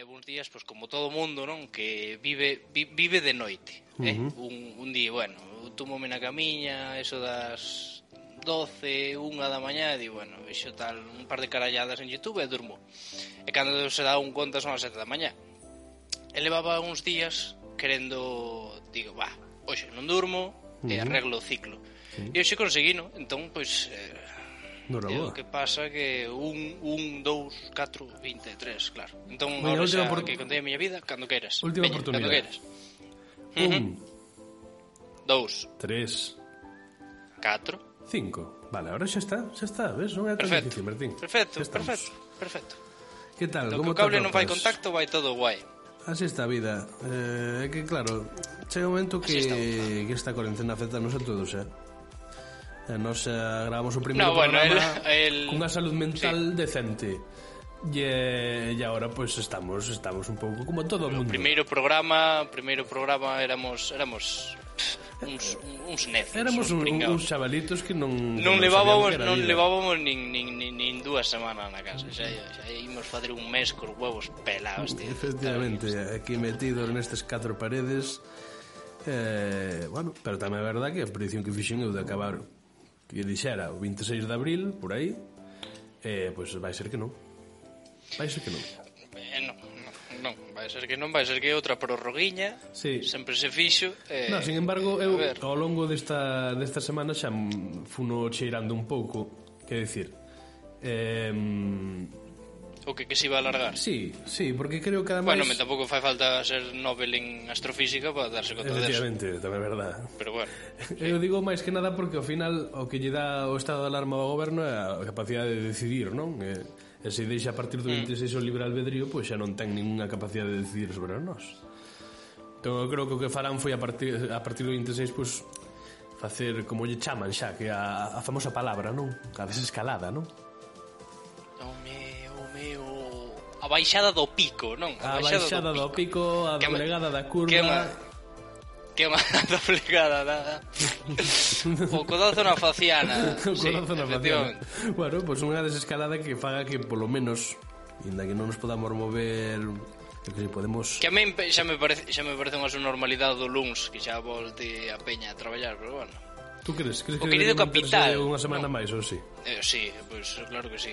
levo uns días, pois como todo mundo, non, que vive vi, vive de noite, eh? Uh -huh. un, un día, bueno, eu tomome na camiña, eso das 12, unha da mañá, e digo, bueno, vexo tal, un par de caralladas en Youtube e durmo. E cando se dá un conta son as 7 da mañá. E levaba uns días querendo, digo, va, hoxe non durmo, uh -huh. e arreglo o ciclo. Sí. E hoxe conseguino, entón, pois, eh, No e o que pasa que un, un, dous, catro, vinte, tres, claro. Entón, Venga, ahora xa por... que contei a miña vida, cando queiras. Última Veña, oportunidade. Cando queiras. Un. Uh -huh. Dous. Tres. Catro. Cinco. Vale, ahora xa está, xa está, ves? Non é tan perfecto. difícil, Martín. Perfecto, perfecto, perfecto. Que tal? Do Como o cable non fai contacto, vai todo guai. Así está a vida. Eh, é eh, que claro, chega un momento que, está, que esta cuarentena afecta a nos a todos, eh? E nos eh, gravamos o primeiro no, bueno, programa el, el... cunha salud mental sí. decente. E, e agora pois pues, estamos estamos un pouco como todo o mundo. O primeiro programa, primeiro programa éramos éramos uns, uns necios. Éramos uns, un, uns chavalitos que non non, non levábamos non levábamos nin, nin, nin, nin dúas semanas na casa, xa, xa ímos facer un mes cos huevos pelados, tío. Efectivamente, aquí metidos nestes catro paredes Eh, bueno, pero tamén é verdad que a predición que fixen eu de acabar que dixera o 26 de abril, por aí, eh, pois vai ser que non. Vai ser que non. Eh, non, non, vai ser que non, vai ser que outra prorroguiña, sí. sempre se fixo. Eh, non, sin embargo, eu ao longo desta, desta semana xa funo cheirando un pouco, que decir, eh, O que que se iba a alargar. Sí, sí, porque creo que además... Bueno, me tampouco fai falta ser Nobel en astrofísica para darse conta deso. Efectivamente, tamén é verdad. Pero bueno. Sí. Eu digo máis que nada porque ao final o que lle dá o estado de alarma ao goberno é a capacidade de decidir, non? E, e se deixa a partir do 26 mm. o libre albedrío, pois xa non ten ninguna capacidade de decidir sobre nós. Entón, eu creo que o que farán foi a partir, a partir do 26, pois, facer como lle chaman xa, que a, a famosa palabra, non? A desescalada, non? baixada do pico, non? A, a baixada, baixada do, do pico, a doblegada da curva... Que má, que má doblegada da... o codazo na faciana. o codazo sí, na faciana. Bueno, pois pues unha desescalada que faga que polo menos, inda que non nos podamos mover que podemos Que a min xa me parece xa me parece unha normalidade do luns, que xa volte a peña a traballar, pero bueno. Tú crees? crees o que querido capital. Unha semana no. máis, ou si? Sí? Eh, sí, pois pues, claro que sí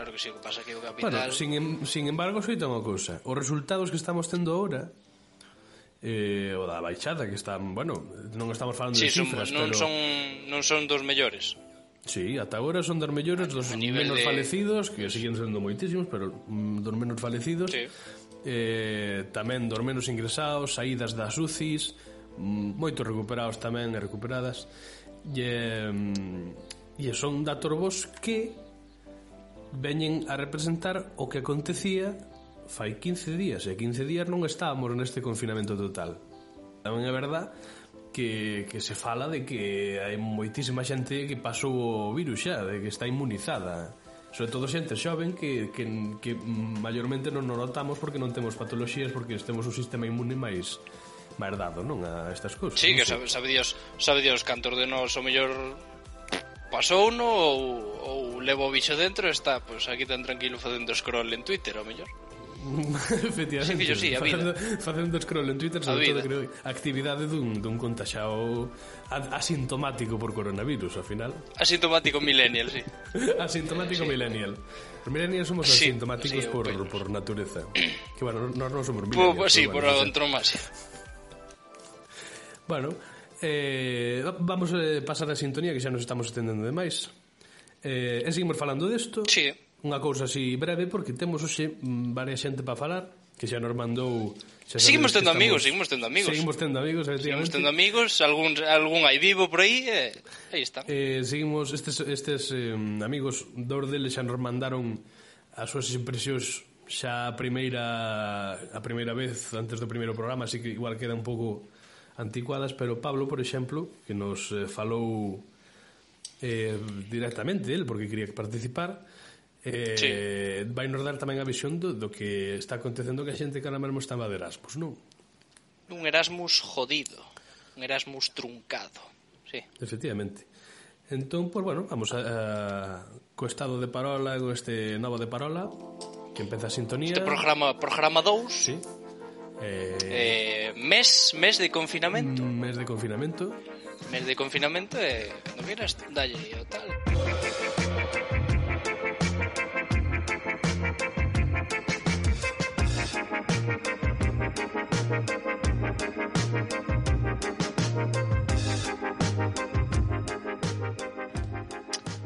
claro que sí, o que pasa que o capital... Bueno, sin, sin embargo, soita unha cousa. Os resultados que estamos tendo ahora eh, o da baixada que están, bueno, non estamos falando sí, de cifras, son, non pero... son non son dos mellores. Sí, ata agora son dos mellores, dos menos de... falecidos, que siguen sendo moitísimos, pero mm, dos menos falecidos. Sí. Eh, tamén dos menos ingresados, saídas das UCIs, mm, moitos recuperados tamén e recuperadas. E, mm, e son datos vos que veñen a representar o que acontecía fai 15 días, e 15 días non estábamos neste confinamento total. Tamén é verdad que, que se fala de que hai moitísima xente que pasou o virus xa, de que está inmunizada. Sobre todo xente xoven que, que, que maiormente non nos notamos porque non temos patoloxías, porque temos un sistema inmune máis máis dado, non, a estas cousas. Sí, que sabe, sabe Dios, sabe Dios cantor de nós o mellor pasouno ou, ou levo o bicho dentro e está, pois pues, aquí tan tranquilo facendo scroll en Twitter, o mellor. Efectivamente. Sí, fillo, sí, a vida. Facendo, facendo scroll en Twitter, sobre todo, creo, actividade dun, dun contaxao asintomático por coronavirus, ao final. Asintomático millennial, sí. asintomático sí. millennial. Os millennials somos sí, asintomáticos sí, por, penos. por natureza. que, bueno, nós non somos millennials. Pues, pues, sí, bueno, por antromasia. Bueno, Eh, vamos eh, pasar a sintonía que xa nos estamos estendendo demais. Eh, e seguimos falando desto. Sí. Unha cousa así breve porque temos hoxe mm, varias xente para falar que xa nos mandou xa Seguimos tendo estamos, amigos, seguimos tendo amigos. Seguimos tendo amigos, Seguimos tendo amigos, algún algún aí vivo por aí, eh, aí está. Eh, seguimos estes estes eh, amigos dous deles xa nos mandaron as súas impresións xa a primeira a primeira vez antes do primeiro programa, así que igual queda un pouco anticuadas, pero Pablo, por exemplo, que nos eh, falou eh, directamente el, porque quería participar, eh, sí. vai nos dar tamén a visión do, do que está acontecendo que a xente que ahora mesmo estaba de Erasmus, non? Un Erasmus jodido, un Erasmus truncado, sí. Efectivamente. Entón, pois, pues, bueno, vamos a, a, co estado de parola, co este novo de parola, que empeza a sintonía. Este programa, programa 2. Sí, Eh, eh, mes, mes de confinamento. Mm, mes de confinamento. Mes de confinamento e eh, non quieras dalle o tal.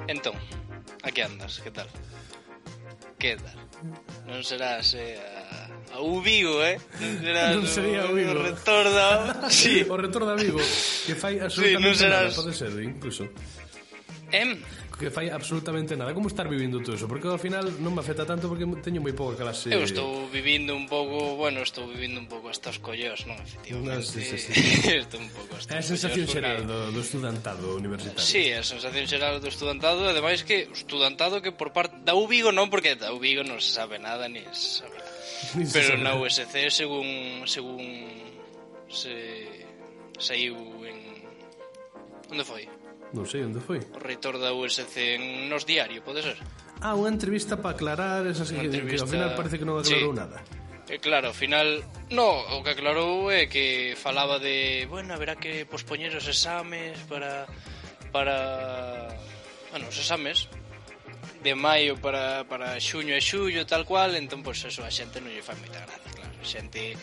Entón, aquí andas, que tal? Que tal? Non serás eh, o Vigo, eh? Será non sería o Vigo. O retorda... Sí. O retorda Vigo, que fai absolutamente sí, non serás... nada, pode ser, incluso. Em, que fai absolutamente nada. Como estás vivindo tú eso? Porque ao final non me afecta tanto porque teño moi pouca clase. Eu estou vivindo un pouco, bueno, estou vivindo un pouco estas collos, non, efectivamente. No, sí, sí, sí. estou un pouco estos É a sensación porque... xeral do, do estudantado universitario. Sí, a sensación xeral do estudantado, ademais que estudantado que por parte da Ubigo non, porque da Ubigo non se sabe nada ni se sabe. Nada. Pero na USC según según se saiu en onde foi? Non sei onde foi. O reitor da USC en Nos Diario, pode ser? Ah, unha entrevista para aclarar esas que, entrevista... que ao final parece que non aclarou sí. nada. E claro, ao final, no, o que aclarou é que falaba de, bueno, haberá que pospoñer os exames para para bueno, os exames de maio para, para xuño e xullo tal cual, entón pois pues, eso a xente non lle fai moita gracia, claro. A xente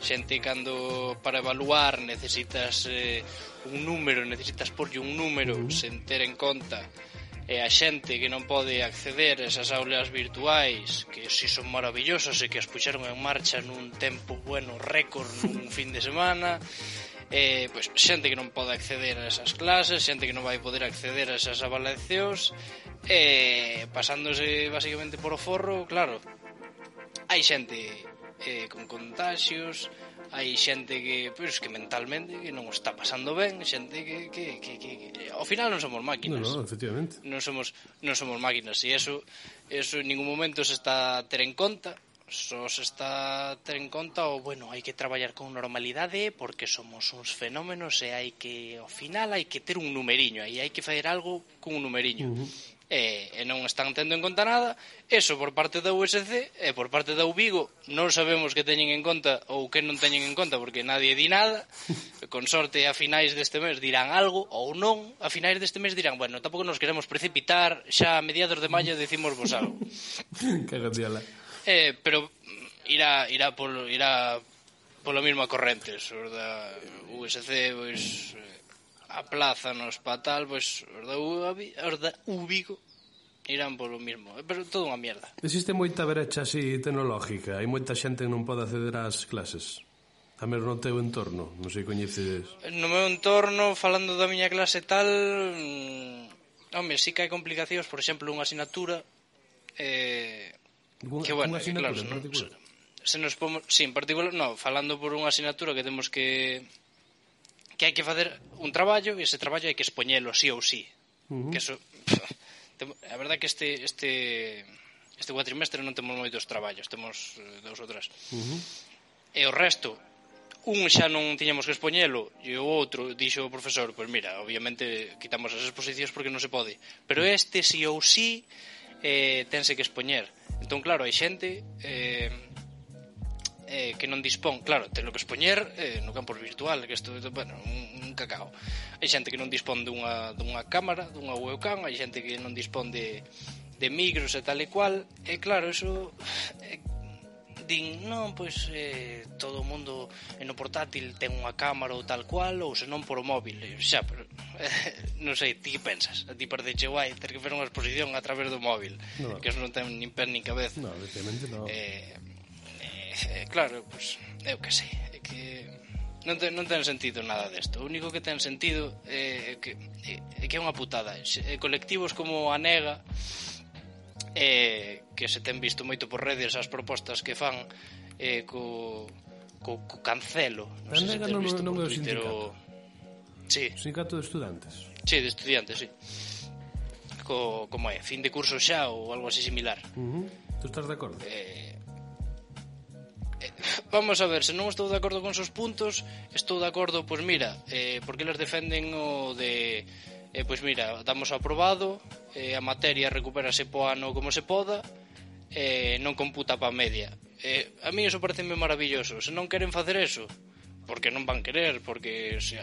xente cando para evaluar necesitas eh, un número, necesitas porlle un número uh -huh. sen ter en conta e a xente que non pode acceder a esas aulas virtuais que si son maravillosas e que as puxeron en marcha nun tempo bueno récord nun fin de semana eh, pois, xente que non pode acceder a esas clases, xente que non vai poder acceder a esas avaliacións eh, pasándose basicamente por o forro, claro hai xente eh, con contagios, hai xente que, pois, que mentalmente que non está pasando ben, xente que, que, que, que, que ao final non somos máquinas. No, no, efectivamente. Non somos, non somos máquinas e eso, eso en ningún momento se está a ter en conta, só se está a ter en conta o, bueno, hai que traballar con normalidade porque somos uns fenómenos e hai que, ao final, hai que ter un numeriño, aí hai que fazer algo con un numeriño. Uh -huh e, e non están tendo en conta nada. Eso por parte da USC e por parte da Ubigo non sabemos que teñen en conta ou que non teñen en conta porque nadie di nada. Con sorte a finais deste mes dirán algo ou non a finais deste mes dirán bueno, tampouco nos queremos precipitar xa a mediados de maio decimos vos algo que gandiola eh, pero irá, irá, polo, irá polo mismo a correntes os da USC pois, eh, aplázanos para tal, pois os da, Ubi, os da Ubigo irán polo mismo. Eh, pero todo unha mierda. Existe moita brecha así tecnológica. Hai moita xente que non pode acceder ás clases. A menos no teu entorno, non sei coñeces... No meu entorno, falando da miña clase tal, mm, home, sí que hai complicacións, por exemplo, unha asignatura eh, Unha, que bueno, unha eh, asignatura claro, en particular. Se, se nos pomos, sí, en particular, no, falando por unha asignatura que temos que que hai que facer un traballo e ese traballo hai que expoñelo sí ou sí. Uh -huh. Que eso a verdade que este este este cuatrimestre non temos moitos traballos, temos eh, dous ou tres. Uh -huh. E o resto un xa non tiñamos que expoñelo e o outro dixo o profesor, pois mira, obviamente quitamos as exposicións porque non se pode, pero este si sí ou si sí, eh, tense que expoñer. Entón, claro, hai xente eh, eh, que non dispón, claro, telo que expoñer eh, no campo virtual, que isto, bueno, un, un cacao. Hai xente que non dispón dunha, dunha cámara, dunha webcam, hai xente que non dispón de, de micros e tal e cual, e claro, eso... Eh, din, non, pois eh, todo o mundo en o portátil ten unha cámara ou tal cual, ou senón por o móvil. E, xa, pero, eh, non sei, ti que pensas? A ti parece guai ter que fer unha exposición a través do móvil, no. que eso non ten nin pés nin cabeza. No, obviamente non. Eh, eh, claro, pues, eu que sei, é que non ten, non ten sentido nada desto. O único que ten sentido eh, é, que é, que é unha putada. É, eh, colectivos como a Nega eh, que se ten visto moito por redes as propostas que fan eh, co, co, co cancelo. Non sei se ten visto non é o sindicato. O... Sí. Sindicato de estudantes. Sí, de estudiantes, sí. Co, como é, fin de curso xa ou algo así similar. Uh -huh. Tú estás de acordo? Eh, vamos a ver, se non estou de acordo con seus puntos, estou de acordo, pois mira, eh, porque eles defenden o de eh, pois mira, damos aprobado, eh, a materia recupérase po ano como se poda, eh, non computa pa media. Eh, a mí iso parece maravilloso. Se non queren facer eso, porque non van querer, porque se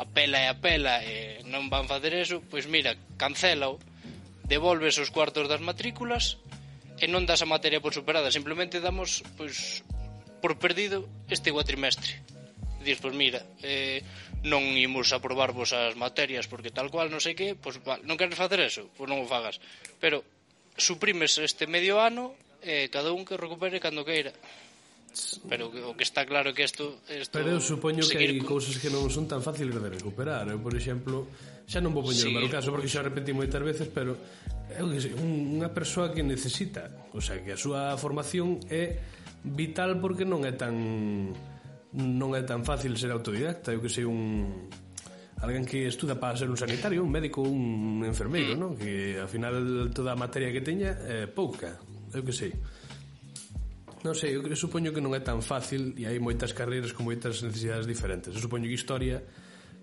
apela e apela e eh, non van facer eso, pois mira, cancélao, devolves os cuartos das matrículas e non das a materia por superada, simplemente damos pois por perdido este cuatrimestre. Dís, pois mira, eh, non imos aprobarvos as materias porque tal cual, non sei que, pois non queres facer eso, pois non o fagas. Pero suprimes este medio ano e eh, cada un que recupere cando queira. Pero o que está claro que isto, isto Pero eu supoño que hai cousas que non son tan fáciles de recuperar. Eu, por exemplo, xa non vou poñer sí, o caso porque xa repetí moitas veces, pero eu que sei, unha persoa que necesita, o sea, que a súa formación é vital porque non é tan non é tan fácil ser autodidacta, eu que sei un alguén que estuda para ser un sanitario, un médico, un enfermeiro, mm. non? Que ao final toda a materia que teña é pouca, eu que sei. Non sei, eu supoño que non é tan fácil e hai moitas carreiras con moitas necesidades diferentes. Eu supoño que historia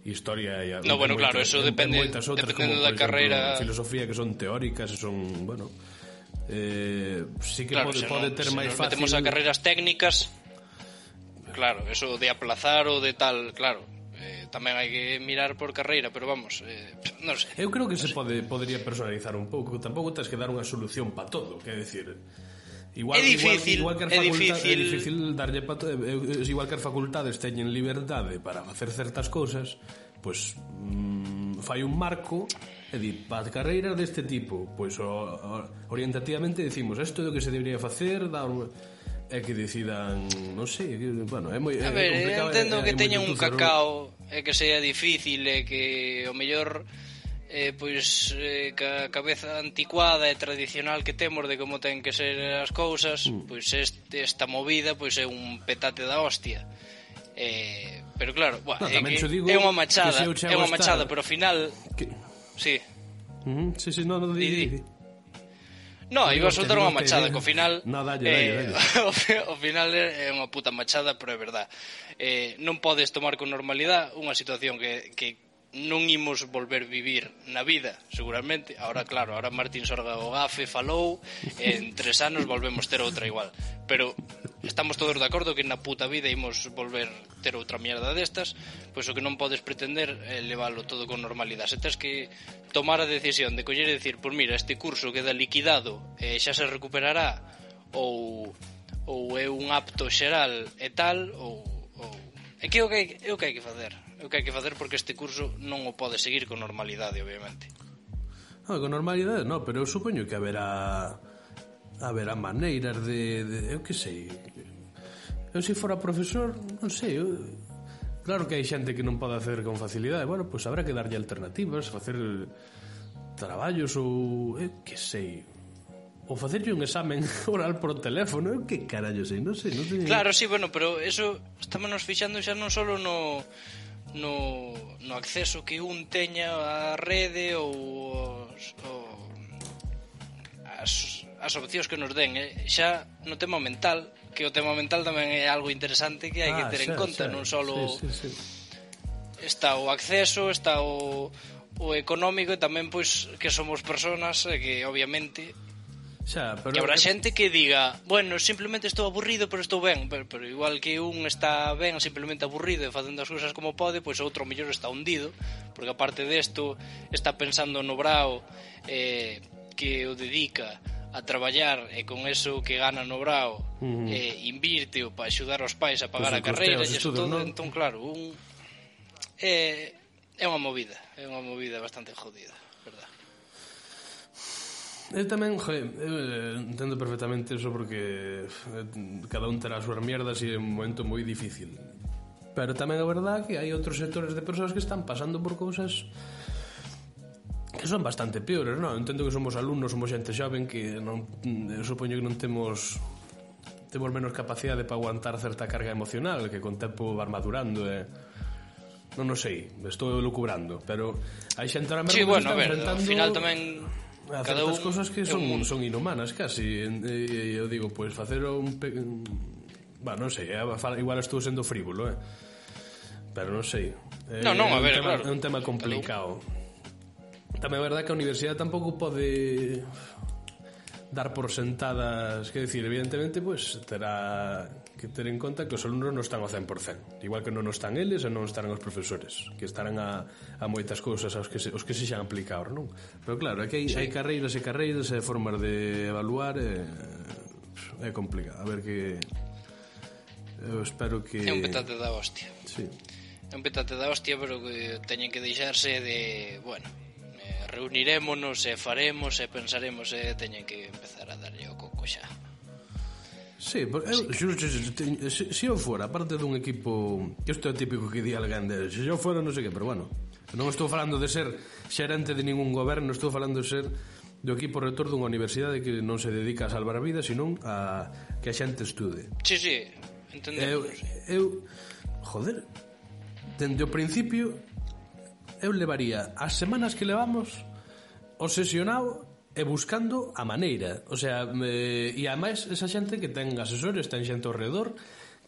historia e No, bueno, moitas, claro, eso depende outras, como, da exemplo, carreira, filosofía que son teóricas, son, bueno, eh, sí que claro, pode, pode ter máis fácil... metemos a carreiras técnicas, claro, eso de aplazar ou de tal, claro, eh, tamén hai que mirar por carreira, pero vamos, eh, non sei. Eu creo que se pode podería personalizar un pouco, tampouco tens que dar unha solución para todo, quer decir, Igual, é difícil, igual, eh, eh, igual que as é difícil, é difícil darlle pa, é, igual que as facultades teñen liberdade para facer certas cousas, pois pues, mm, fai un marco É dicir, para carreiras deste tipo, pois o, o, orientativamente decimos, isto é o que se debería facer, dar é que decidan, non sei, que, bueno, é moi A ver, é complicado, entendo é, que teñan un cacao, é que sea difícil, é que o mellor eh, pois eh, ca cabeza anticuada e tradicional que temos de como ten que ser as cousas, mm. pois este, esta movida pois é un petate da hostia. Eh, pero claro, buah, no, é, que digo é unha machada, é unha machada, estar... pero ao final que sí. Uh -huh. Sí, sí, no, no, di, di, di. No, iba a soltar unha machada, que ao final... No, dalle, eh, dalle, dalle. ao final é unha puta machada, pero é verdad. Eh, non podes tomar con normalidade unha situación que, que non imos volver vivir na vida, seguramente. Ahora, claro, ahora Martín Sorga o Gafe falou, en tres anos volvemos ter outra igual. Pero estamos todos de acordo que na puta vida imos volver ter outra mierda destas, pois o que non podes pretender é leválo todo con normalidade. Se tens que tomar a decisión de coller e decir, pois mira, este curso queda liquidado e xa se recuperará, ou, ou é un apto xeral e tal, ou, ou... É que é o que hai, é o que, hai que facer o que hai que facer porque este curso non o pode seguir con normalidade, obviamente. Ah, con normalidade non, pero eu supoño que haberá haberá maneiras de, de eu que sei. Eu se fora profesor, non sei, eu, Claro que hai xente que non pode hacer con facilidade Bueno, pois pues habrá que darlle alternativas Facer traballos ou... Eh, que sei ou facerlle un examen oral por teléfono, eu que carallo sei, non sei, non sei. Claro, sí, bueno, pero eso estamos nos fixando xa non solo no no, no acceso que un teña á rede ou os, o, as, as opcións que nos den eh? xa no tema mental que o tema mental tamén é algo interesante que hai ah, que ter xa, en conta xa, non só sí, sí, sí. está o acceso está o, o económico e tamén pois que somos personas e que obviamente Xa, pero... Que habrá xente que diga Bueno, simplemente estou aburrido, pero estou ben pero, pero igual que un está ben Simplemente aburrido e facendo as cousas como pode Pois outro mellor está hundido Porque aparte desto, está pensando no brao eh, Que o dedica a traballar e con eso que gana no brao uh -huh. eh, invirte para axudar aos pais a pagar pues a carreira e todo, ¿no? entón claro un, eh, é unha movida é unha movida bastante jodida Eu tamén, joe, eu entendo perfectamente eso porque eh, cada un terá as súas mierdas e é un momento moi difícil. Pero tamén é verdad que hai outros sectores de persoas que están pasando por cousas que son bastante peores, non? Entendo que somos alumnos, somos xente xoven que non, eu supoño que non temos temos menos capacidade para aguantar certa carga emocional que con tempo va madurando e non o sei, estou lucubrando, pero hai xente ahora mesmo sí, bueno, que está ver, enfrentando... Ao final tamén A Cada certas un, cousas que son, un... son inhumanas casi e, eu digo, pois pues, facer un, pe... Bah, non sei, eh, igual estou sendo frívolo, eh? Pero non sei. Eh, non, non, a ver, tema, claro. É un tema complicado. Tamén é verdade que a universidade tampouco pode dar por sentadas, que decir, evidentemente, pois pues, terá que ter en conta que os alumnos non están ao 100%, igual que non están eles e non estarán os profesores, que estarán a, a moitas cousas aos que se, os que se xan aplicados, non? Pero claro, aquí hai, sí. hai carreiras e carreiras e formas de evaluar e, é complicado. A ver que eu espero que É un petate da hostia. Sí. É un petate da hostia, pero que teñen que deixarse de, bueno, eh, reunirémonos e faremos e pensaremos e teñen que empezar a darlle Sí, eu, xuro, se, se, se eu fora parte dun equipo Isto é típico que di alguén de, Se eu fora non sei que, pero bueno Non estou falando de ser xerente de ningún goberno Estou falando de ser do equipo rector dunha universidade que non se dedica a salvar vidas Senón a que a xente estude. Sí, sí, entendemos Eu, eu joder Dende o principio Eu levaría as semanas que levamos obsesionado e buscando a maneira, o sea, e ademais esa xente que ten asesores, ten xente ao redor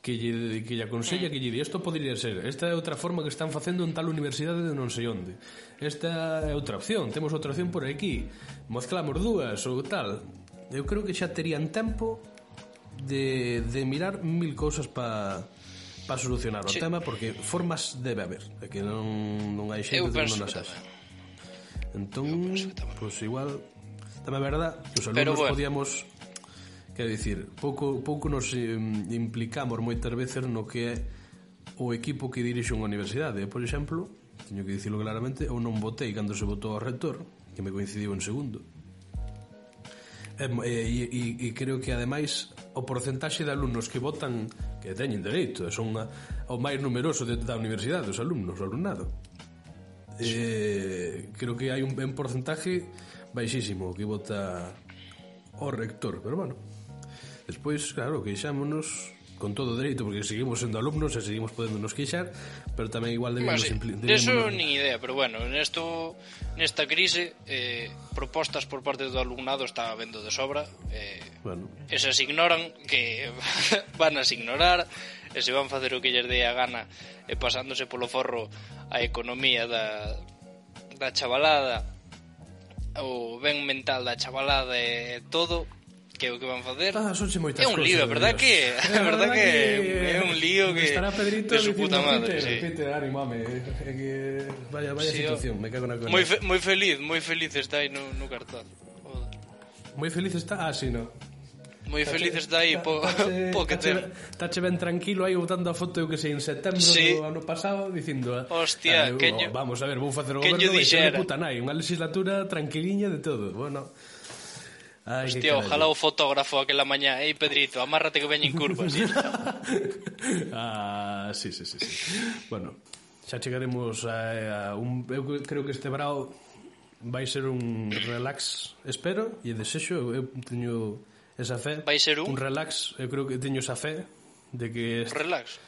que lle, que lle aconsella, que lle di isto podría ser, esta é outra forma que están facendo en tal universidade de non sei onde. Esta é outra opción, temos outra opción por aquí. Mezclamos dúas ou tal. Eu creo que xa terían tempo de, de mirar mil cousas para para solucionar o sí. tema porque formas debe haber, é que non, non hai xente eu que non as haxe entón, pois pues, igual Tamén é verdad que os alumnos bueno. podíamos Quero dicir, pouco, pouco nos implicamos moitas veces no que é o equipo que dirixe unha universidade. Por exemplo, teño que dicirlo claramente, eu non votei cando se votou ao rector, que me coincidiu en segundo. E, e, e, e creo que ademais o porcentaxe de alumnos que votan que teñen dereito, son a, o máis numeroso de, da universidade, os alumnos, o alumnado. Eh, creo que hai un ben porcentaje baixísimo que vota o rector, pero bueno. Despois, claro, queixámonos con todo dereito porque seguimos sendo alumnos e seguimos podéndonos queixar, pero tamén igual debemos bueno, sí, debemos... Eso nin idea, pero bueno, nesto nesta crise eh, propostas por parte do alumnado está vendo de sobra. Eh, bueno. Esas ignoran que van a se ignorar e se van facer o que lles dé a gana e pasándose polo forro a economía da, da chavalada o ben mental da chavalada e todo que o que van facer. Ah, é un lío, verdad que é verdad que, é un lío que estará Pedrito de su puta madre Peter, sí. Peter, animame é eh, que vaya, vaya sí, situación, oh. me cago na cola moi, fe, moi feliz, moi feliz está aí no, no cartón. Moi feliz está, ah, sí, no moi felices dai po, po que ten tache ben tranquilo aí botando a foto eu que sei en setembro sí. do ano pasado dicindo eh, Hostia, ah, que yo, vamos a ver, vou facer o goberno e puta nai, unha legislatura tranquiliña de todo. Bueno, Ay, Hostia, ojalá o fotógrafo aquela mañá. Ei, Pedrito, amárrate que veñen curvas ah, sí, sí, sí, sí. Bueno, xa chegaremos a, a un, Eu creo que este brao Vai ser un relax Espero e desexo Eu teño esa fe. Vai ser un? Un relax, eu creo que teño esa fe de que... Este... Relax.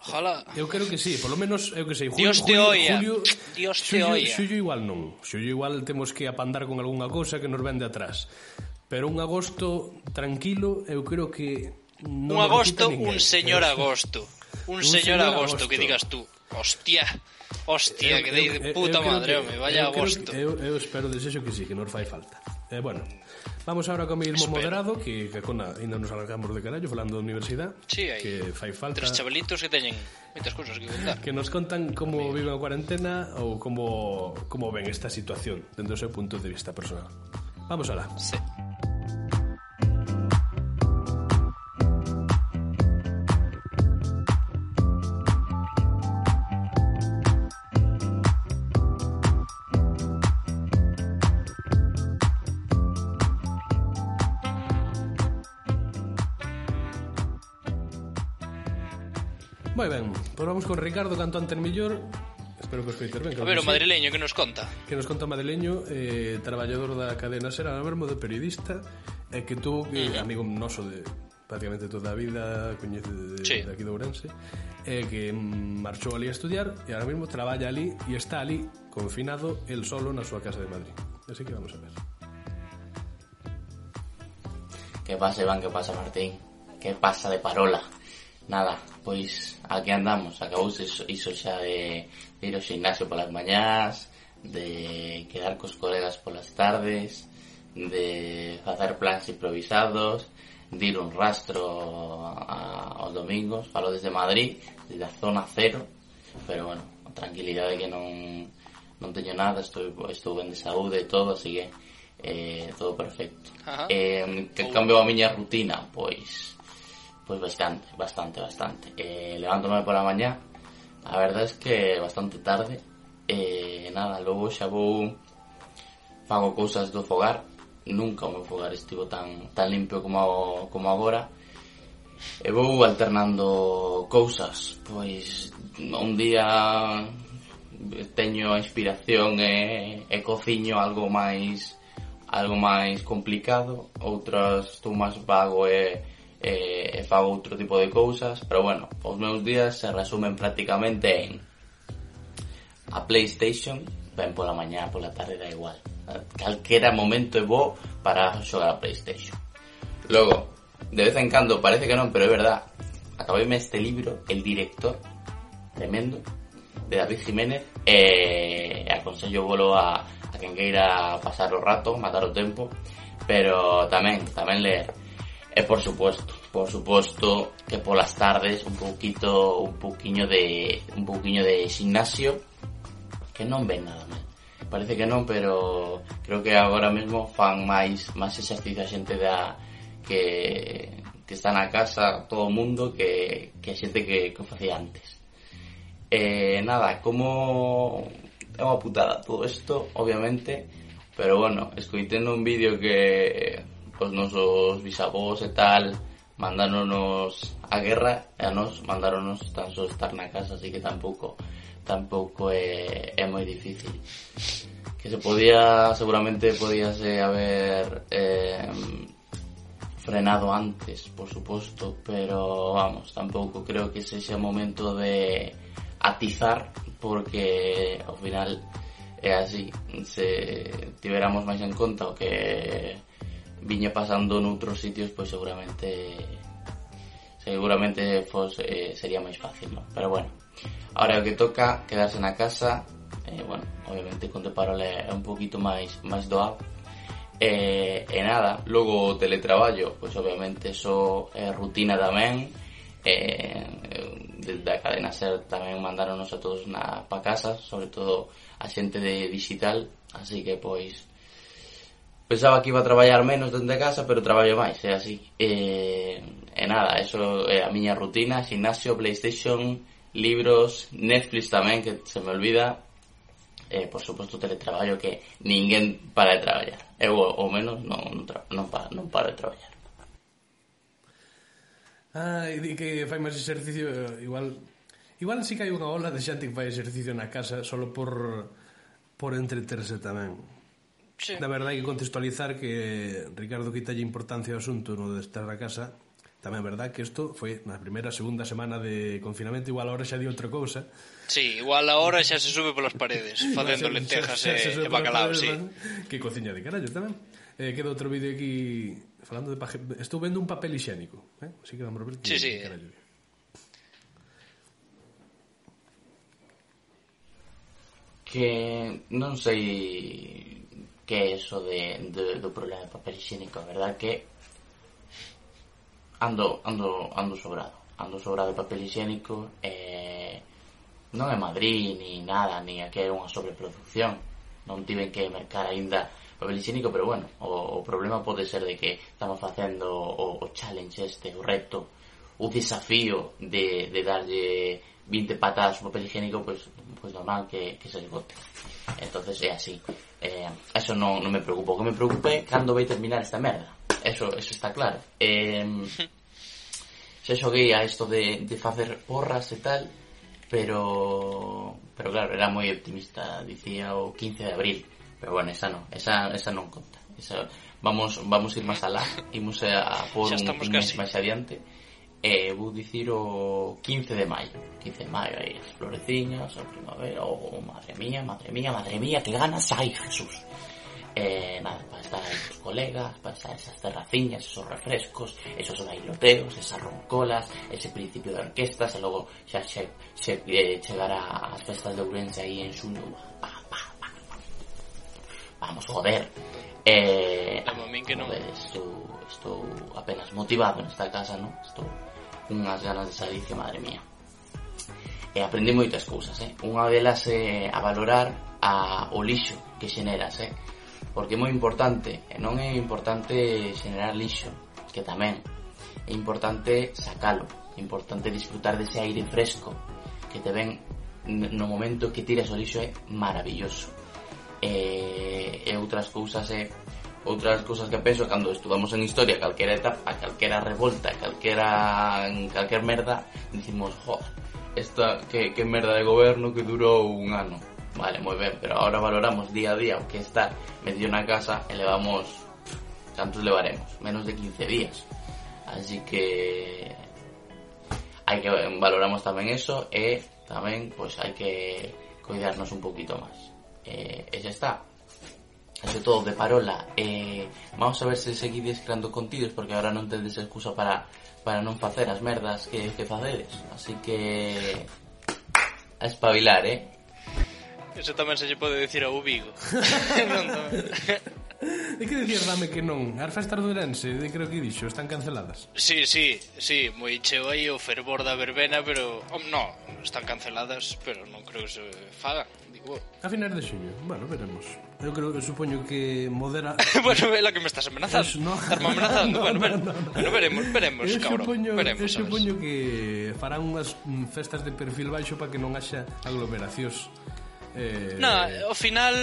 Ojalá. Eu creo que sí, polo menos, eu que sei, julio, Dios te julio, oia. Julio, Dios te xullo, oia. Xullo igual non. Xullo igual temos que apandar con algunha cousa que nos vende atrás. Pero un agosto tranquilo, eu creo que non un agosto, un señor agosto. Un, un señor, señor agosto, agosto que digas tú. Hostia. Hostia, eu, que dei de puta eu, eu madre, que, home, vaya eu agosto. Que, eu, eu espero desexo que sí, que nos fai falta. Eh, bueno, Vamos ahora con mismo Espero. moderado que, que cona, ainda nos arrancamos de carallo falando da universidade. Sí, hai que fai falta. Tres chavalitos que teñen moitas cousas que contar. Que nos contan como viven a cuarentena ou como como ven esta situación dentro do seu punto de vista personal. Vamos alá. Sí. Moi ben, pois vamos con Ricardo canto antes mellor Espero que os coiter ben. A ver, o madrileño que nos conta. Que nos conta madrileño, eh, traballador da cadena Será ahora mesmo de periodista, e eh, que tú, que mm. amigo noso de prácticamente toda a vida, coñece de, sí. de aquí de Ourense, e eh, que marchou ali a estudiar e ahora mesmo traballa ali e está ali confinado el solo na súa casa de Madrid. Así que vamos a ver. Que pase, Iván, que pasa, Martín. Que pasa de parola nada, pois aquí andamos, acabouse iso xa de, de ir ao gimnasio polas mañás, de quedar cos colegas polas tardes, de facer plans improvisados, de ir un rastro a, aos domingos, falo desde Madrid, desde a zona cero, pero bueno, tranquilidade que non, non teño nada, estou, estou ben de saúde e todo, así que eh, todo perfecto. Ajá. Eh, que cambio a miña rutina, pois Pois bastante, bastante, bastante. Eh, levántome pola mañá, a verdade es que bastante tarde. Eh, nada, logo xa vou fago cousas do fogar. Nunca o meu fogar estivo tan, tan limpio como, como agora. E eh, vou alternando cousas, pois un día teño a inspiración eh, e, e cociño algo máis algo máis complicado, outras estou máis vago e, e, e fago outro tipo de cousas, pero bueno, os meus días se resumen prácticamente en a Playstation, ben pola mañá, pola tarde da igual. Calquera momento é bo para xogar a Playstation. Logo, de vez en cando, parece que non, pero é verdad, acabeime este libro, El Director, tremendo, de David Jiménez, e aconsello volo a, a quen queira pasar o rato, matar o tempo, pero tamén, tamén ler. E por suposto, por suposto que polas tardes un poquito un poquiño de un poquiño de gimnasio que non ven nada mal. Parece que non, pero creo que agora mesmo fan máis máis exercicio a xente da que que está na casa todo o mundo que, que a xente que, que facía antes. Eh, nada, como é unha putada todo isto, obviamente, pero bueno, escoitendo un vídeo que cos nosos bisavós e tal mandáronos a guerra e a nos mandáronos tan só estar na casa así que tampouco tampouco é, eh, é moi difícil. Que se podía seguramente podíase haber eh, frenado antes por suposto pero vamos tampouco creo que sexa momento de atizar porque ao final é así. Se tiveramos máis en conta o que viña pasando noutros sitios, pois seguramente seguramente fos, eh, sería máis fácil, non? Pero bueno, ahora o que toca quedarse na casa, eh, bueno, obviamente con Teparola é un poquito máis máis doado, E, eh, e nada, logo o teletraballo, pois obviamente eso é rutina tamén, eh, desde a cadena SER tamén mandaronos a todos na pa casa, sobre todo a xente de digital, así que pois pensaba que iba a traballar menos dende casa, pero traballo máis, é así. E, e nada, eso é a miña rutina, gimnasio, Playstation, libros, Netflix tamén, que se me olvida, e, por suposto, teletraballo, que ninguén para de traballar. Eu, ou menos, non, non, tra non, pa non paro de traballar. Ai, di que fai máis exercicio, igual... Igual sí que hai unha ola de xente que fai exercicio na casa solo por, por entreterse tamén Sí. Da verdade hai que contextualizar que Ricardo quitalle importancia ao asunto no de estar na casa Tamén é verdad que isto foi na primeira, segunda semana de confinamento, igual agora xa di outra cousa. Sí, igual agora xa se sube polas paredes, facendo lentejas xa, xa, xa e, e bacalao, sí. Que cociña de carallo tamén. Eh, queda outro vídeo aquí falando de paje... Estou vendo un papel higiénico, eh? Así que vamos a ver que, sí, sí. carallo. Que non sei que é eso de, de, do problema de papel higiénico, a verdad que ando, ando, ando sobrado, ando sobrado de papel higiénico, eh, non é Madrid, ni nada, ni aquí é unha sobreproducción, non tiven que mercar aínda papel higiénico, pero bueno, o, o problema pode ser de que estamos facendo o, o challenge este, o reto, o desafío de, de darlle 20 patadas ao papel higiénico, pois, pues, pois pues normal que, que se esgote. Entonces é así. Eh, eso non, non me preocupa. O que me preocupa é cando vai terminar esta merda. Eso, eso está claro. Eh, xa xoguei a isto de, de facer porras e tal, pero pero claro, era moi optimista, dicía o 15 de abril. Pero bueno, esa non, esa, esa non conta. Esa, vamos vamos ir máis alá, imos a, a por un, un mes máis adiante E vou dicir o 15 de maio 15 de maio, aí as floreciñas A primavera, oh madre mía, madre mía Madre mía, que ganas hai, Jesús eh, nada, para estar aí os colegas, para estar esas terraciñas, esos refrescos, esos bailoteos, esas roncolas, ese principio de orquestas, e logo xa, xa, xe eh, chegar ás festas de Ourense aí en xuño. Pa, pa, pa. Vamos, joder. Eh, a min que non... Joder, su... Estou apenas motivado nesta casa, non? Estou unhas ganas de salir que madre mía. E aprendi moitas cousas, eh? Unha delas é a valorar a, o lixo que xeneras, eh? Porque é moi importante, e non é importante xenerar lixo, que tamén, é importante sacalo, é importante disfrutar dese aire fresco que te ven no momento que tiras o lixo é maravilloso. E, e outras cousas é outras cousas que penso cando estudamos en historia calquera etapa, calquera revolta, calquera calquer merda, dicimos, joder, esta que, que merda de goberno que durou un ano. Vale, moi ben, pero ahora valoramos día a día o que está medio na casa e levamos cantos levaremos? Menos de 15 días. Así que hai que valoramos tamén eso e tamén pois hai que cuidarnos un poquito máis. E, e está. sobre todo de parola eh, vamos a ver se seguides creando contidos porque agora non tedes excusa para para non facer as merdas que, que facedes así que a espabilar, eh Eso tamén se lle pode decir ao Vigo non tamén De que dicir dame que non? As festas do Ourense, de creo que dixo, están canceladas. Sí, sí, sí, moi cheo aí o fervor da verbena, pero... Oh, no, están canceladas, pero non creo que se fagan. A finais de xeño, bueno, veremos. Eu creo que supoño que modera... bueno, é la que me estás amenazando. Es, no. Estás amenazando. no, bueno, no, no, no. bueno, veremos, veremos, eu cabrón. Supoño, veremos, eu supoño que farán unhas mm, festas de perfil baixo para que non haxa aglomeracións. Eh... Na, ao final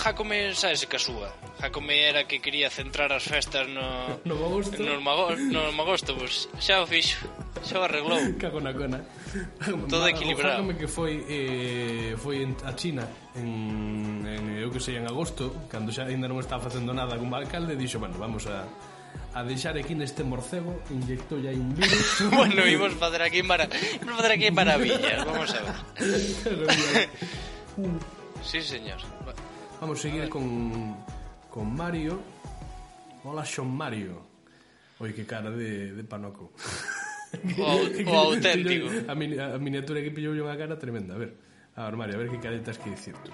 Jacome sabes que a súa Jacome era que quería centrar as festas no, no magosto no, mago, no magosto, pois pues, xa o fixo xa o arreglou cago na cona Todo equilibrado. O que foi eh, foi en, a China en, en, eu que sei, en agosto, cando xa ainda non estaba facendo nada como alcalde, dixo, bueno, vamos a a deixar aquí neste morcego inyectou ya un virus bueno, imos facer aquí mara... imos facer aquí maravillas vamos a ver. Sí señor. Vamos a seguir a con con Mario. Hola Sean Mario. Oi que cara de, de panoco. O, o auténtico. A, min, a miniatura que pillou unha cara tremenda. A ver, a armario, a ver que caretas que dicirte.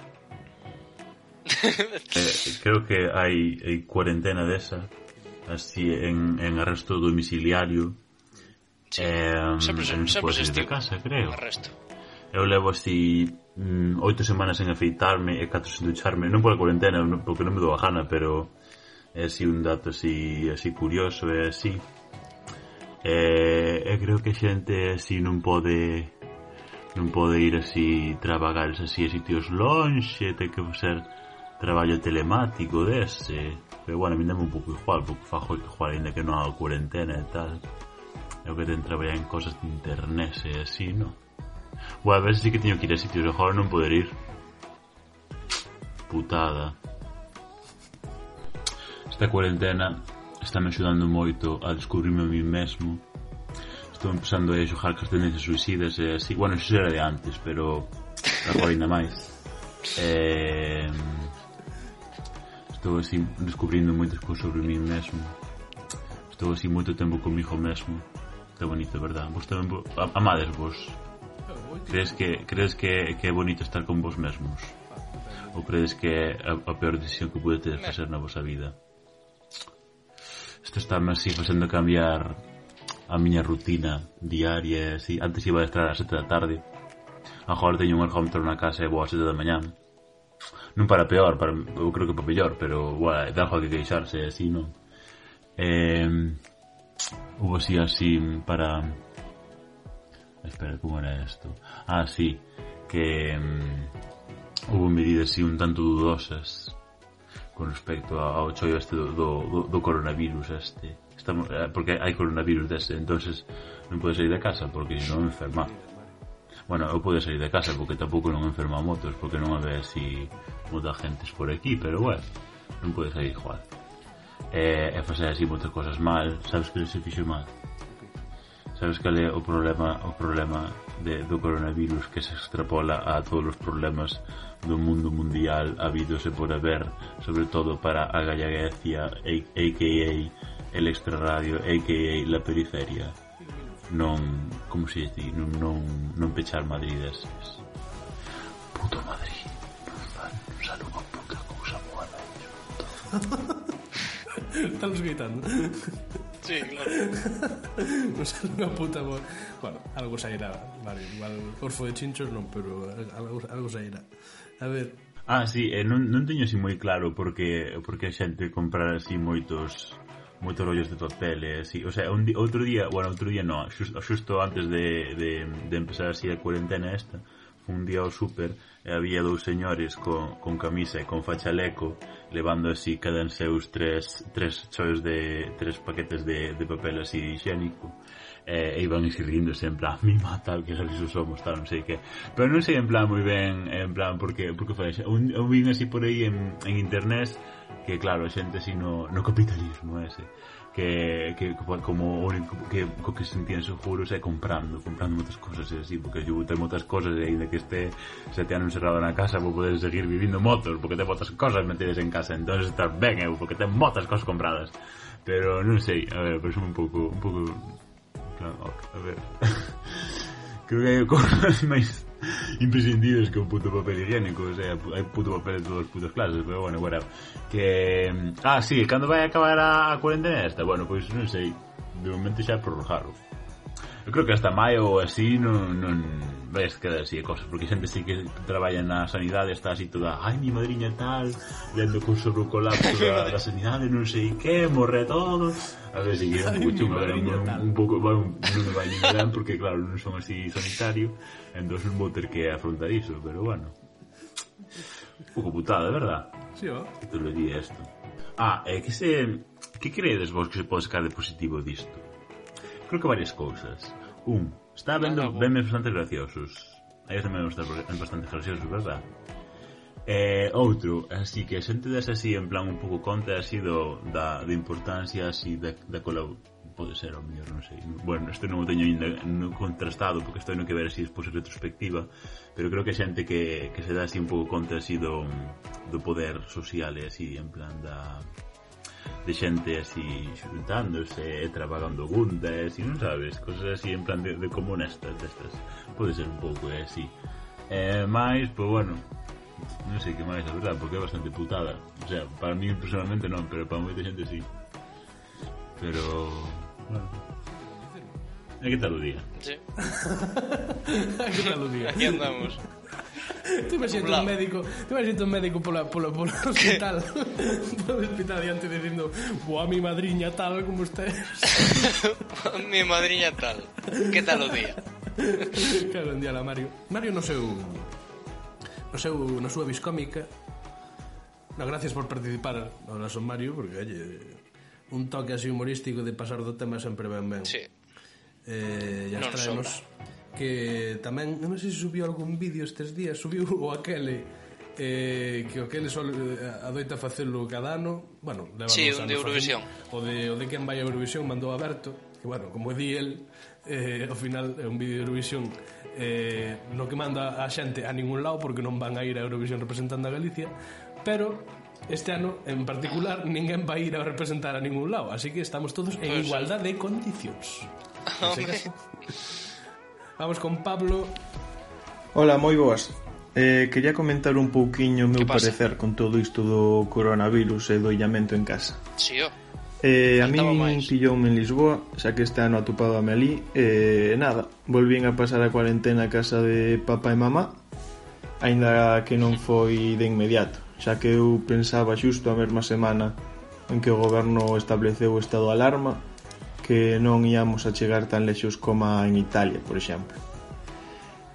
eh, creo que hai, hai cuarentena desa así en, en arresto domiciliario sí. eh, sempre, en, sempre se de casa, creo arresto. eu levo así mm, oito semanas en afeitarme e catro sen ducharme non pola cuarentena, porque non me dou a gana pero é así un dato así, así curioso e así E, e creo que xente así non pode non pode ir así traballar así a sitios lonxe, ten que ser traballo telemático dese. Pero bueno, a mí dame un pouco igual, porque fajo que igual ainda que non hago cuarentena e tal. Eu que ten traballar en cosas de internet e así, no? Bueno, a veces sí que teño que ir a sitios, mejor non poder ir. Putada. Esta cuarentena Estame axudando moito a descubrirme a mí mesmo. Estou empezando a xogar cas tendencias suicidas eh, e así. Bueno, xo era de antes, pero agora ainda máis. Eh, estou así descubrindo moitas cousas sobre mí mesmo. Estou así moito tempo comigo mesmo. Está bonito, verdad? Vos tamén amades vos. Crees que crees que, que é bonito estar con vos mesmos? Ou crees que é a, a peor decisión que pudedes facer na vosa vida? isto está así facendo cambiar a miña rutina diaria así. antes iba a estar ás sete da tarde agora teño un ergómetro na casa e vou ás sete da mañá non para peor, para, eu creo que para mellor, pero, bueno, é algo que queixarse así, non? Eh, hubo así así para espera, como era esto? ah, sí que um, hubo medidas así un tanto dudosas con respecto ao chollo este do, do, do coronavirus este. Estamos eh, porque hai coronavirus dese entonces non pode sair de casa porque non enferma. Bueno, eu pode sair de casa porque tampouco non enferma motos porque non haber así moita gentes por aquí pero bueno, non pode sair igual. E, e facer así moitas cosas mal. Sabes que se fixo mal? Sabes que é o problema o problema de, do coronavirus que se extrapola a todos os problemas do mundo mundial habidose por haber, sobre todo para a gallaguecia, a.k.a. el extrarradio, a.k.a. la periferia. Non, como se di, non, non, non pechar Madrid estes. Puto Madrid, non fan, non sale unha pouca cousa boa, Estamos gritando. Sí, claro. nos unha puta bola. Bueno, algo sairá, vale, igual Orfo de Chinchos non, pero algo, algo sairá. A ver... Ah, sí, eh, non, non teño así moi claro porque porque a xente comprar así moitos moitos rollos de papel e eh, así. O sea, un di, outro día, bueno, outro día no, xusto, xusto antes de, de, de empezar así a cuarentena esta, un día ao super e eh, había dous señores con, con camisa e con fachaleco levando así cada en seus tres, tres choios de tres paquetes de, de papel así higiénico eh, e iban así ríndose en plan mi tal que saliso somos tal non sei que. Pero non sei en plan moi ben en plan porque porque foi un, un vin así por aí en, en internet que claro xente así no, no capitalismo ese que, que, como único que, co que sentían seguros é comprando, comprando moitas cosas e así, porque eu ter moitas cosas e ainda que este sete anos encerrado na casa vou poder seguir vivindo motos, porque ten moitas cosas metidas en casa, entón estar ben eu, porque ten moitas cosas compradas. Pero non sei, a ver, parece un pouco, un pouco... A ver... Creo que hai cosas máis imprescindibles que o puto papel higiénico, o sea, hai puto papel de todas as putas clases, pero bueno, whatever. Que mm, ah, si, sí, cando vai acabar a, a cuarentena esta, bueno, pois pues, non sei, de momento xa prorrogaron. Eu creo que hasta maio ou así non non ves que así de cosas, porque xente sí que traballa na sanidade está así toda, ai, mi madriña tal, lendo con sobre o colapso da, da sanidade, non sei que, morre todo. A ver, si que é un pouco chungo, un, un pouco, bueno, non me vai ben, porque claro, non son así sanitario, entón non vou ter que afrontar iso, pero bueno. Un pouco putada, verdad? Sí, ó. Que te lo di isto. Ah, é que se... Que creedes vos que se pode sacar de positivo disto? Creo que varias cousas. Un, Está vendo ah, memes bastante graciosos. Hai tamén memes bastante graciosos, verdad? Eh, outro, así que xente des así en plan un pouco conta así do, da, de importancia así da, da colab pode ser ao mellor, non sei bueno, isto non o teño ainda no contrastado porque estou no que ver así despois retrospectiva pero creo que xente que, que se dá así un pouco conta así do, do poder social e así en plan da de xente así xuntándose e traballando gundas e non sabes, cosas así en plan de, de comunestas destas. Pode ser un pouco é así. Eh, máis, pois bueno, non sei que máis, a verdad, porque é bastante putada. O sea, para mí personalmente non, pero para moita xente sí. Pero, bueno. E que tal o día? Sí. que tal o día? Aquí andamos. Tú imagínate un médico, tú imagínate un médico pola, pola, pola hospital. Pola hospital diante dicindo, "Boa mi madriña tal como usted. mi madriña tal. Que tal o día? claro, un día la Mario. Mario no seu no seu na súa biscómica. ¿eh? No, gracias por participar no son Mario porque oye, un toque así humorístico de pasar do tema sempre ben ben. Sí. Eh, ya no traemos. Sobra que tamén, non sei se subiu algún vídeo estes días, subiu o aquele eh, que o aquele só eh, adoita facelo cada ano, bueno, leva sí, o de Eurovisión. O de, o de quen vai a Eurovisión mandou aberto, que bueno, como di el, eh, ao final é un vídeo de Eurovisión eh, no que manda a xente a ningún lado porque non van a ir a Eurovisión representando a Galicia, pero este ano en particular ninguén vai ir a representar a ningún lado, así que estamos todos en pues igualdade de condicións. Así que... Vamos con Pablo. Ola, moi boas. Eh, quería comentar un pouquiño o meu parecer con todo isto do coronavirus e do illamento en casa. Si, sí, oh. Eh, a min pillou-me en Lisboa, xa que este ano atopado a Melí, e eh, nada, volvín a pasar a cuarentena a casa de papá e mamá, aínda que non foi de inmediato, xa que eu pensaba xusto a mesma semana en que o goberno estableceu o estado de alarma que non íamos a chegar tan lexos coma en Italia, por exemplo.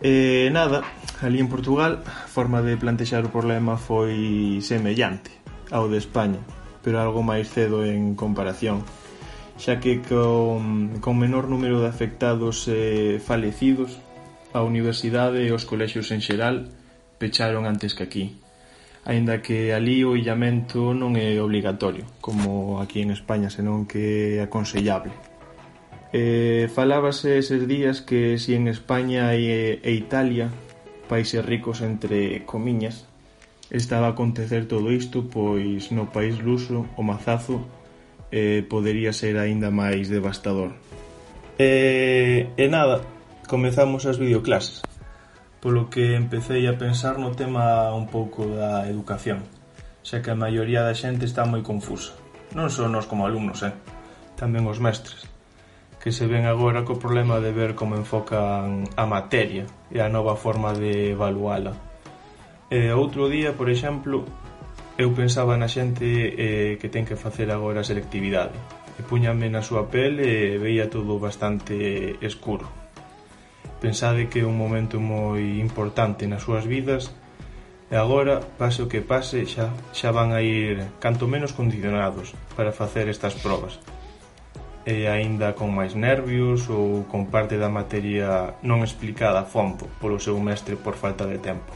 E nada, ali en Portugal, a forma de plantexar o problema foi semellante ao de España, pero algo máis cedo en comparación, xa que con, con menor número de afectados e eh, falecidos, a universidade e os colexios en xeral pecharon antes que aquí aínda que ali o illamento non é obligatorio, como aquí en España, senón que é aconsellable. Eh, falábase eses días que si en España e, e Italia, países ricos entre comiñas, estaba a acontecer todo isto, pois no país luso o mazazo eh, podería ser aínda máis devastador. E, e nada, comezamos as videoclases polo que empecé a pensar no tema un pouco da educación, xa que a maioría da xente está moi confusa. Non só nós como alumnos, eh? tamén os mestres, que se ven agora co problema de ver como enfocan a materia e a nova forma de evaluala. E outro día, por exemplo, eu pensaba na xente eh, que ten que facer agora a selectividade e puñame na súa pel e veía todo bastante escuro. Pensade que é un momento moi importante nas súas vidas e agora, pase o que pase, xa, xa van a ir canto menos condicionados para facer estas probas. E aínda con máis nervios ou con parte da materia non explicada a fondo polo seu mestre por falta de tempo.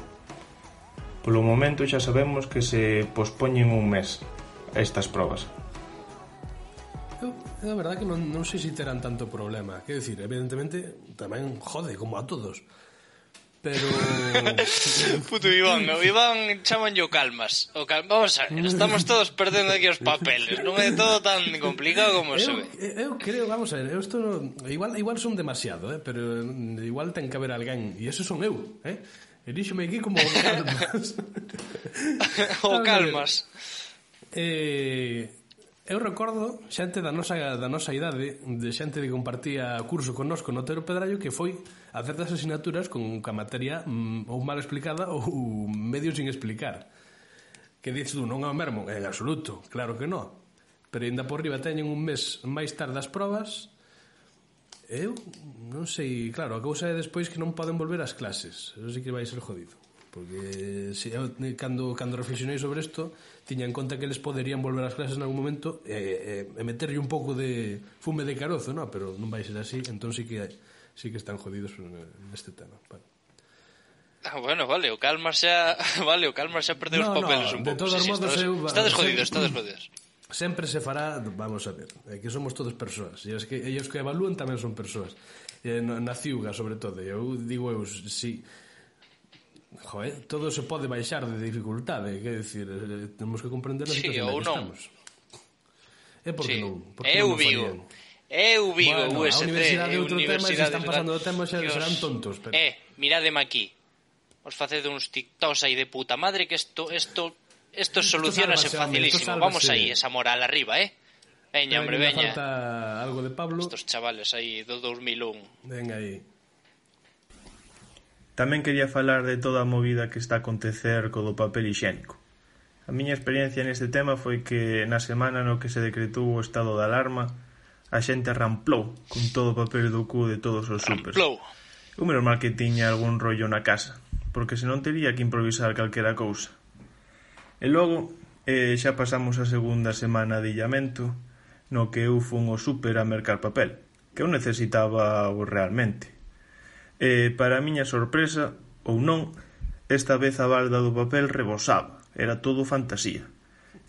Polo momento xa sabemos que se pospoñen un mes estas probas, é a verdad que non, non sei se terán tanto problema. Quer dicir, evidentemente, tamén jode, como a todos. Pero... Puto Iván, o Iván chaman yo calmas. O cal... Vamos a ver, estamos todos perdendo aquí os papeles. Non é todo tan complicado como eu, se ve. Eh, eu creo, vamos a ver, eu esto... Igual, igual son demasiado, eh? pero igual ten que haber alguén. E eso son eu, eh? Elíxome aquí como calmas. o calmas. Eh, Eu recordo xente da nosa, da nosa idade, de xente que compartía curso connosco no Tero Pedrallo, que foi a certas asignaturas con ca materia mm, ou mal explicada ou medio sin explicar. Que dices tú, non é o mermo? En absoluto, claro que non. Pero ainda por riba teñen un mes máis tarde as probas, eu non sei, claro, a cousa é despois que non poden volver ás clases. Eso sí que vai ser jodido. Porque se, eu, cando, cando reflexionei sobre isto, tiña en conta que eles poderían volver ás clases en algún momento e, e, e meterlle un pouco de fume de carozo, no? pero non vai ser así, entón sí que sí que están jodidos neste tema. Vale. Ah, bueno, vale, o Calmar xa, vale, o Calmar xa perdeu no, os papeles no, un pouco. De todos sí, modos, sí, eu, estades jodidos, estades jodidos. Sempre se fará, vamos a ver, é que somos todos persoas, e os que, ellos que evalúan tamén son persoas, eh, e, na ciuga, sobre todo, e eu digo eu, si, Joder, todo se pode baixar de dificultade, quer decir, eh, temos que comprender a situación sí, ou non. estamos. É porque sí. non, porque eu non vivo. Eu vivo bueno, UST, a universidade é outro tema, se están pasando de tema xa Dios. serán tontos, pero Eh, mirademe aquí. Os facede uns TikToks aí de puta madre que isto isto isto solucionase facilísimo. Hombre, Vamos aí, esa moral arriba, eh. Veña, hombre, veña. Falta algo de Pablo. Estos chavales aí do 2001. Venga aí. Tamén quería falar de toda a movida que está a acontecer co do papel higiénico. A miña experiencia neste tema foi que na semana no que se decretou o estado de alarma, a xente ramplou con todo o papel do cu de todos os supers. Ramplou. Eu menos mal que tiña algún rollo na casa, porque senón tería que improvisar calquera cousa. E logo, eh, xa pasamos a segunda semana de illamento, no que eu fun ao super a mercar papel, que eu necesitaba realmente E, para miña sorpresa, ou non, esta vez a balda do papel rebosaba, era todo fantasía.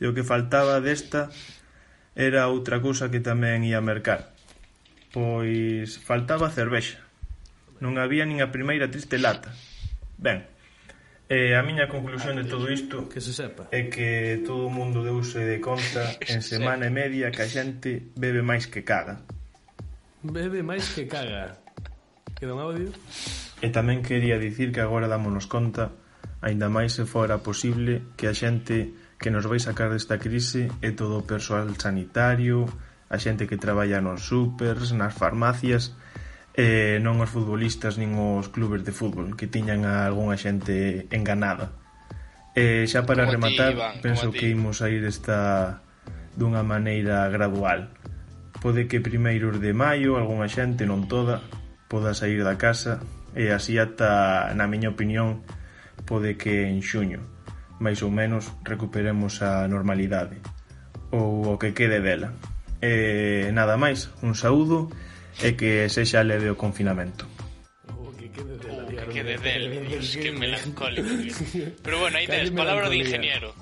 E o que faltaba desta era outra cousa que tamén ia mercar. Pois faltaba cervexa. Non había nin a primeira triste lata. Ben, E a miña conclusión de todo isto que se sepa é que todo o mundo deuse de conta en semana e media que a xente bebe máis que caga. Bebe máis que caga queda un audio. E tamén quería dicir que agora dámonos conta, aínda máis se fora posible, que a xente que nos vai sacar desta crise é todo o persoal sanitario, a xente que traballa nos supers, nas farmacias, e non os futbolistas nin os clubes de fútbol que tiñan a algunha xente enganada. E xa para como rematar, ti, Iván, penso que imos a ir esta dunha maneira gradual. Pode que primeiros de maio algunha xente, non toda, poda saír da casa e así ata, na miña opinión, pode que en xuño, máis ou menos, recuperemos a normalidade ou o que quede dela. E nada máis, un saúdo e que sexa leve o confinamento que de del, Dios, que melancólico. Pero bueno, aí tes, palabra de ingeniero.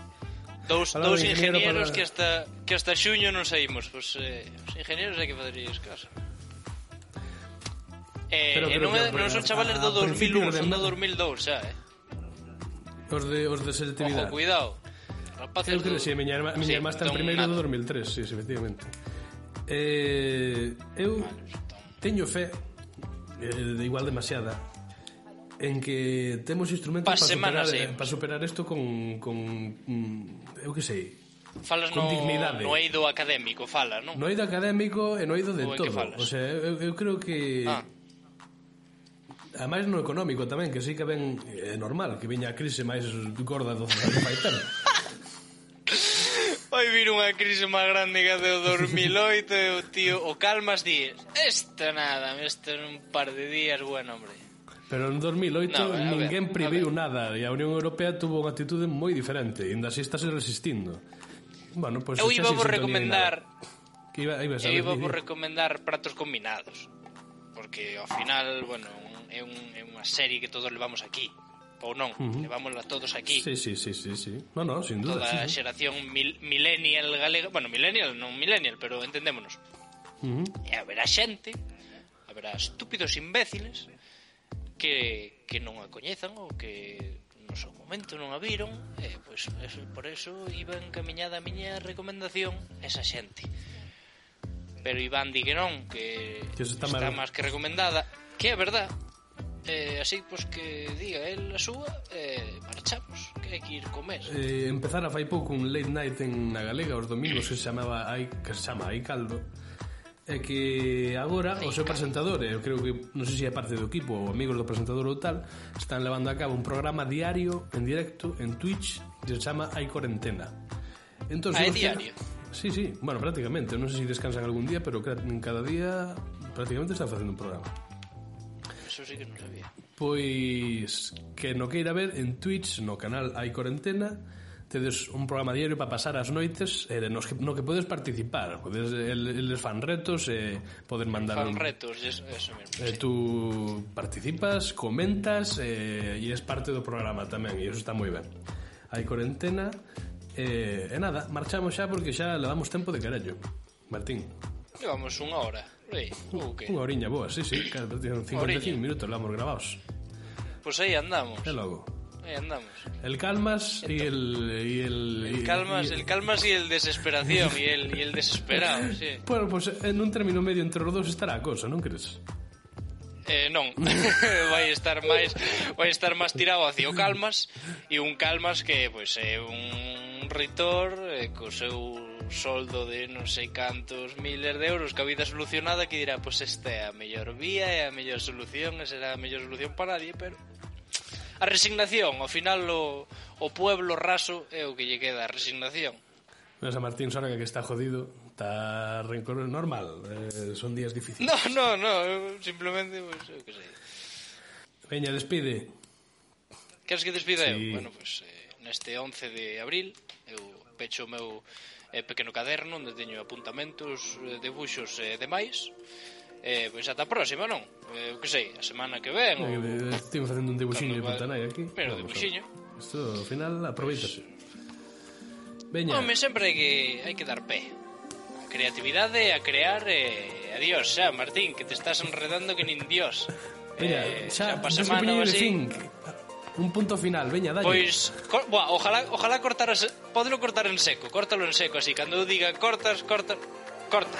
Dous, dous ingenieros que hasta que hasta xuño non saímos. Os, eh, os ingenieros hai que facerlles caso. Eh, pero, pero, non, é, non son chavales do 2001, son do 2002 xa, eh. Os de, os de selectividade. Ojo, cuidado. Rapaces Eu creo, que si, miña irmá, miña irmá está en primeiro do 2003, sí, efectivamente. Eh, eu teño fe, eh, de igual demasiada, en que temos instrumentos para superar, sí. Eh, para superar isto con, con mm, eu que sei, Falas con no, dignidade. no eido académico, fala, non? No eido académico e no eido de o todo. O sea, eu, eu creo que ah Ademais no económico tamén, que sí que ven é eh, normal, que viña a crise máis gorda do Faitel. Vai vir unha crise máis grande que a do 2008 e o tío, o calmas di, esta nada, isto en un par de días, bueno, hombre. Pero en 2008 no, ver, ninguén previu nada e a Unión Europea tuvo unha actitude moi diferente e ainda así estáse resistindo. Bueno, pues, eu iba por recomendar que iba, iba a eu iba por recomendar pratos combinados porque ao final, bueno, é, un, é unha serie que todos levamos aquí ou non, uh -huh. levámosla todos aquí. Sí, sí, sí, sí, sí. No, no, sin duda. Toda sí, a xeración mil, millennial galega, bueno, millennial, non millennial, pero entendémonos. Uh -huh. E haberá xente, haberá estúpidos imbéciles que, que non a coñezan ou que no seu momento non a viron e, pois, eso, por eso iba encaminhada a miña recomendación esa xente pero Iván di que non que, que está, está máis que recomendada que é verdad eh, así pois pues, que diga el a súa e eh, marchamos. Que hai que ir comer. Eh, empezara fai pouco un late night en na Galega os domingos que se chamaba Ai, que se chama Ai Caldo. E que agora o seu presentador, eu creo que non sei se é parte do equipo ou amigos do presentador ou tal, están levando a cabo un programa diario en directo en Twitch que se chama Ai Cuarentena Entón, ah, é diario. Sí, sí, bueno, prácticamente, non sei se descansan algún día, pero cada día prácticamente está facendo un programa. Eso sí que non sabía. Pois que no queira ver en Twitch, no canal Hai Corentena, tedes un programa diario para pasar as noites eh, nos que, no que podes participar. Podes, eles fan retos eh, poden mandar fan un... retos yes, eso mesmo, eh, sí. tú participas comentas eh, e es parte do programa tamén e eso está moi ben. Hai corentena eh, e nada, marchamos xa porque xa levamos tempo de carallo. Martín. Levamos unha hora. Unha oriña boa, sí, sí, claro, 55 Oriña. minutos levamos grabados. Pois aí andamos E logo. Ahí andamos. El calmas y el... Y el, El calmas, y- el calmas y el desesperación y el, y el desesperado, sí. Bueno, pues en un término medio entre os dous estará a cosa, non crees? eh, non vai estar máis vai estar máis tirado hacia o Calmas e un Calmas que pois é un ritor eh, co seu soldo de non sei cantos miles de euros que a vida solucionada que dirá, pois esta é a mellor vía, é a mellor solución, e será a mellor solución para nadie, pero a resignación, ao final o, o pueblo raso é o que lle queda, a resignación. Non a Martín Sorga que está jodido, está rencor normal, eh, son días difíciles. No, no, no, simplemente pues, eu que sei. Veña, despide. Queres que despida sí. eu? Bueno, pues, eh, neste 11 de abril eu pecho o meu eh, pequeno caderno onde teño apuntamentos, eh, debuxos e eh, demais. Eh, pois ata a próxima, non? Eh, que sei, a semana que ven eh, ou... Eh, Estive facendo un debuxiño de Pantanai aquí Pero Vamos, debuxiño Isto, ao final, aproveitase pues... Veña. Home, sempre hai que, hai que dar pé A creatividade, a crear e... Adiós, xa, Martín, que te estás enredando que nin dios. Eh, xa, así. fin. Un punto final, veña, dalle. Pois, cor, buah, ojalá, ojalá cortaras, podelo cortar en seco, córtalo en seco, así, cando eu diga cortas, corta, corta.